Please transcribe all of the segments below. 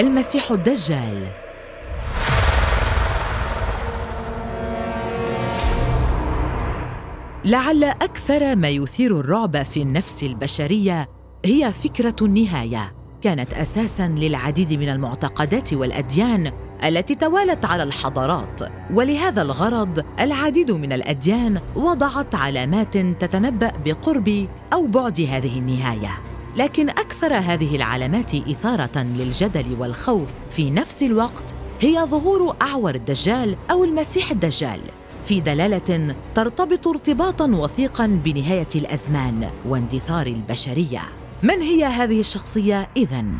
المسيح الدجال. لعل أكثر ما يثير الرعب في النفس البشرية هي فكرة النهاية. كانت أساسا للعديد من المعتقدات والأديان التي توالت على الحضارات. ولهذا الغرض العديد من الأديان وضعت علامات تتنبأ بقرب أو بعد هذه النهاية. لكن أكثر هذه العلامات إثارة للجدل والخوف في نفس الوقت هي ظهور أعور الدجال أو المسيح الدجال في دلالة ترتبط ارتباطا وثيقا بنهاية الأزمان واندثار البشرية. من هي هذه الشخصية إذن؟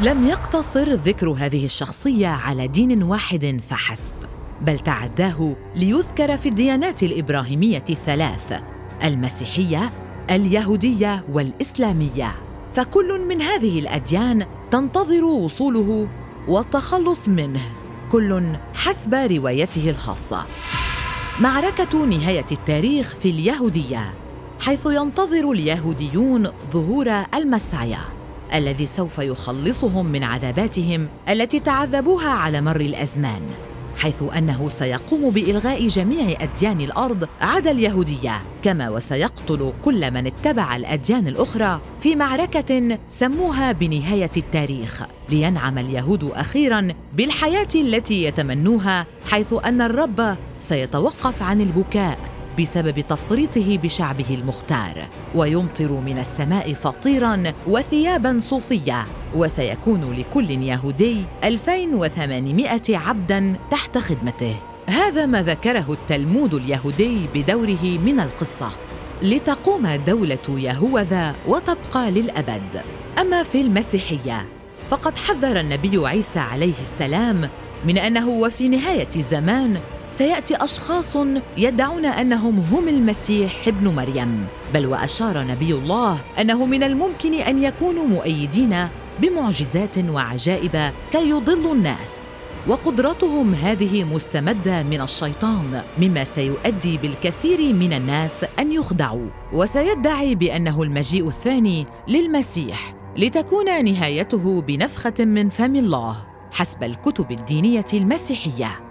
لم يقتصر ذكر هذه الشخصية على دين واحد فحسب بل تعداه ليذكر في الديانات الإبراهيمية الثلاث المسيحية اليهودية والإسلامية. فكل من هذه الأديان تنتظر وصوله والتخلص منه كل حسب روايته الخاصة. معركة نهاية التاريخ في اليهودية حيث ينتظر اليهوديون ظهور المسايا الذي سوف يخلصهم من عذاباتهم التي تعذبوها على مر الأزمان. حيث أنه سيقوم بإلغاء جميع أديان الأرض عدا اليهودية كما وسيقتل كل من اتبع الأديان الأخرى في معركة سموها بنهاية التاريخ. لينعم اليهود أخيرا بالحياة التي يتمنوها حيث أن الرب سيتوقف عن البكاء. بسبب تفريطه بشعبه المختار ويمطر من السماء فطيرا وثيابا صوفية وسيكون لكل يهودي 2800 عبدا تحت خدمته. هذا ما ذكره التلمود اليهودي بدوره من القصة. لتقوم دولة يهوذا وتبقى للأبد. أما في المسيحية فقد حذر النبي عيسى عليه السلام من أنه وفي نهاية الزمان سيأتي أشخاص يدعون أنهم هم المسيح ابن مريم بل وأشار نبي الله أنه من الممكن أن يكونوا مؤيدين بمعجزات وعجائب كي يضلوا الناس. وقدرتهم هذه مستمدة من الشيطان مما سيؤدي بالكثير من الناس أن يخدعوا. وسيدعي بأنه المجيء الثاني للمسيح لتكون نهايته بنفخة من فم الله حسب الكتب الدينية المسيحية.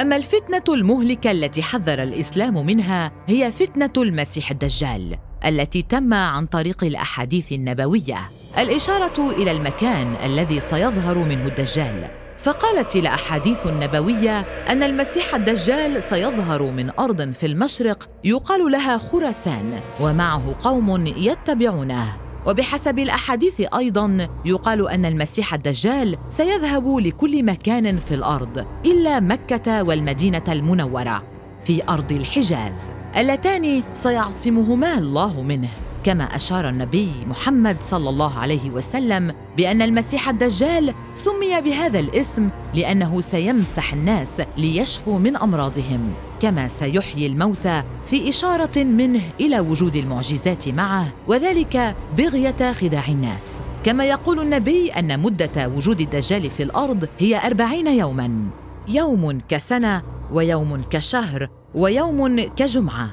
أما الفتنة المهلكة التي حذر الإسلام منها هي فتنة المسيح الدجال التي تم عن طريق الأحاديث النبوية. الإشارة إلى المكان الذي سيظهر منه الدجال. فقالت الأحاديث النبوية أن المسيح الدجال سيظهر من أرض في المشرق يقال لها خراسان ومعه قوم يتبعونه. وبحسب الأحاديث أيضا يقال أن المسيح الدجال سيذهب لكل مكان في الأرض إلا مكة والمدينة المنورة في أرض الحجاز. اللتان سيعصمهما الله منه كما أشار النبي محمد صلى الله عليه وسلم بأن المسيح الدجال سمي بهذا الاسم لأنه سيمسح الناس ليشفوا من أمراضهم. كما سيحيي الموتى في إشارة منه إلى وجود المعجزات معه وذلك بغية خداع الناس. كما يقول النبي أن مدة وجود الدجال في الأرض هي أربعين يوما. يوم كسنة ويوم كشهر ويوم كجمعة.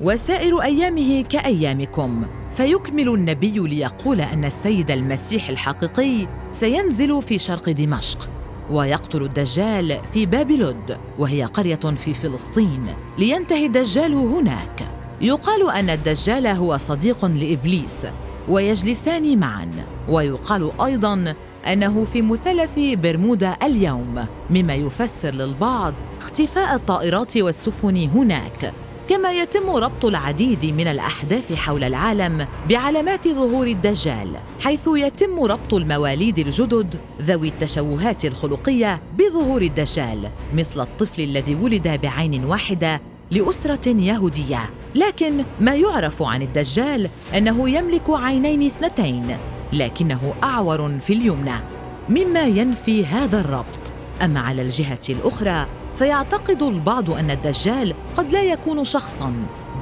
وسائر أيامه كأيامكم. فيكمل النبي ليقول أن السيد المسيح الحقيقي سينزل في شرق دمشق. ويقتل الدجال في باب لد وهي قرية في فلسطين. لينتهي الدجال هناك. يقال أن الدجال هو صديق لإبليس ويجلسان معا. ويقال أيضا أنه في مثلث برمودا اليوم مما يفسر للبعض اختفاء الطائرات والسفن هناك. كما يتم ربط العديد من الأحداث حول العالم بعلامات ظهور الدجال حيث يتم ربط المواليد الجدد ذوي التشوهات الخلقية بظهور الدجال مثل الطفل الذي ولد بعين واحدة لأسرة يهودية. لكن ما يعرف عن الدجال أنه يملك عينين اثنتين لكنه أعور في اليمنى. مما ينفي هذا الربط. اما على الجهة الأخرى فيعتقد البعض أن الدجال قد لا يكون شخصا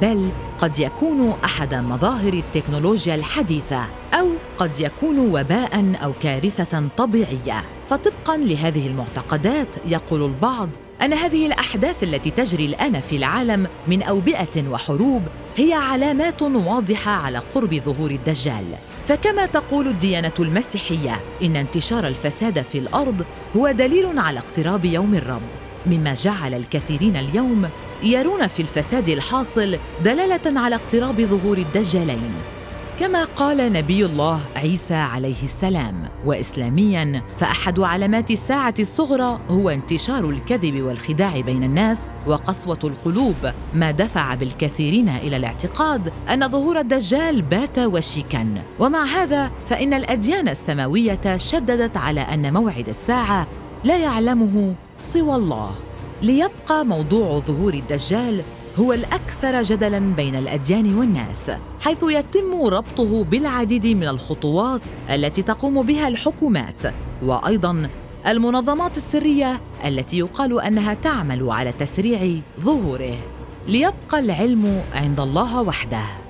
بل قد يكون أحد مظاهر التكنولوجيا الحديثة أو قد يكون وباء أو كارثة طبيعية. فطبقا لهذه المعتقدات يقول البعض أن هذه الأحداث التي تجري الآن في العالم من أوبئة وحروب هي علامات واضحة على قرب ظهور الدجال. فكما تقول الديانة المسيحية إن انتشار الفساد في الأرض هو دليل على اقتراب يوم الرب. مما جعل الكثيرين اليوم يرون في الفساد الحاصل دلالة على اقتراب ظهور الدجالين. كما قال نبي الله عيسى عليه السلام واسلاميا فأحد علامات الساعة الصغرى هو انتشار الكذب والخداع بين الناس وقسوة القلوب. ما دفع بالكثيرين إلى الاعتقاد أن ظهور الدجال بات وشيكا. ومع هذا فإن الأديان السماوية شددت على أن موعد الساعة لا يعلمه سوى الله. ليبقى موضوع ظهور الدجال هو الأكثر جدلا بين الأديان والناس حيث يتم ربطه بالعديد من الخطوات التي تقوم بها الحكومات وأيضا المنظمات السرية التي يقال أنها تعمل على تسريع ظهوره. ليبقى العلم عند الله وحده.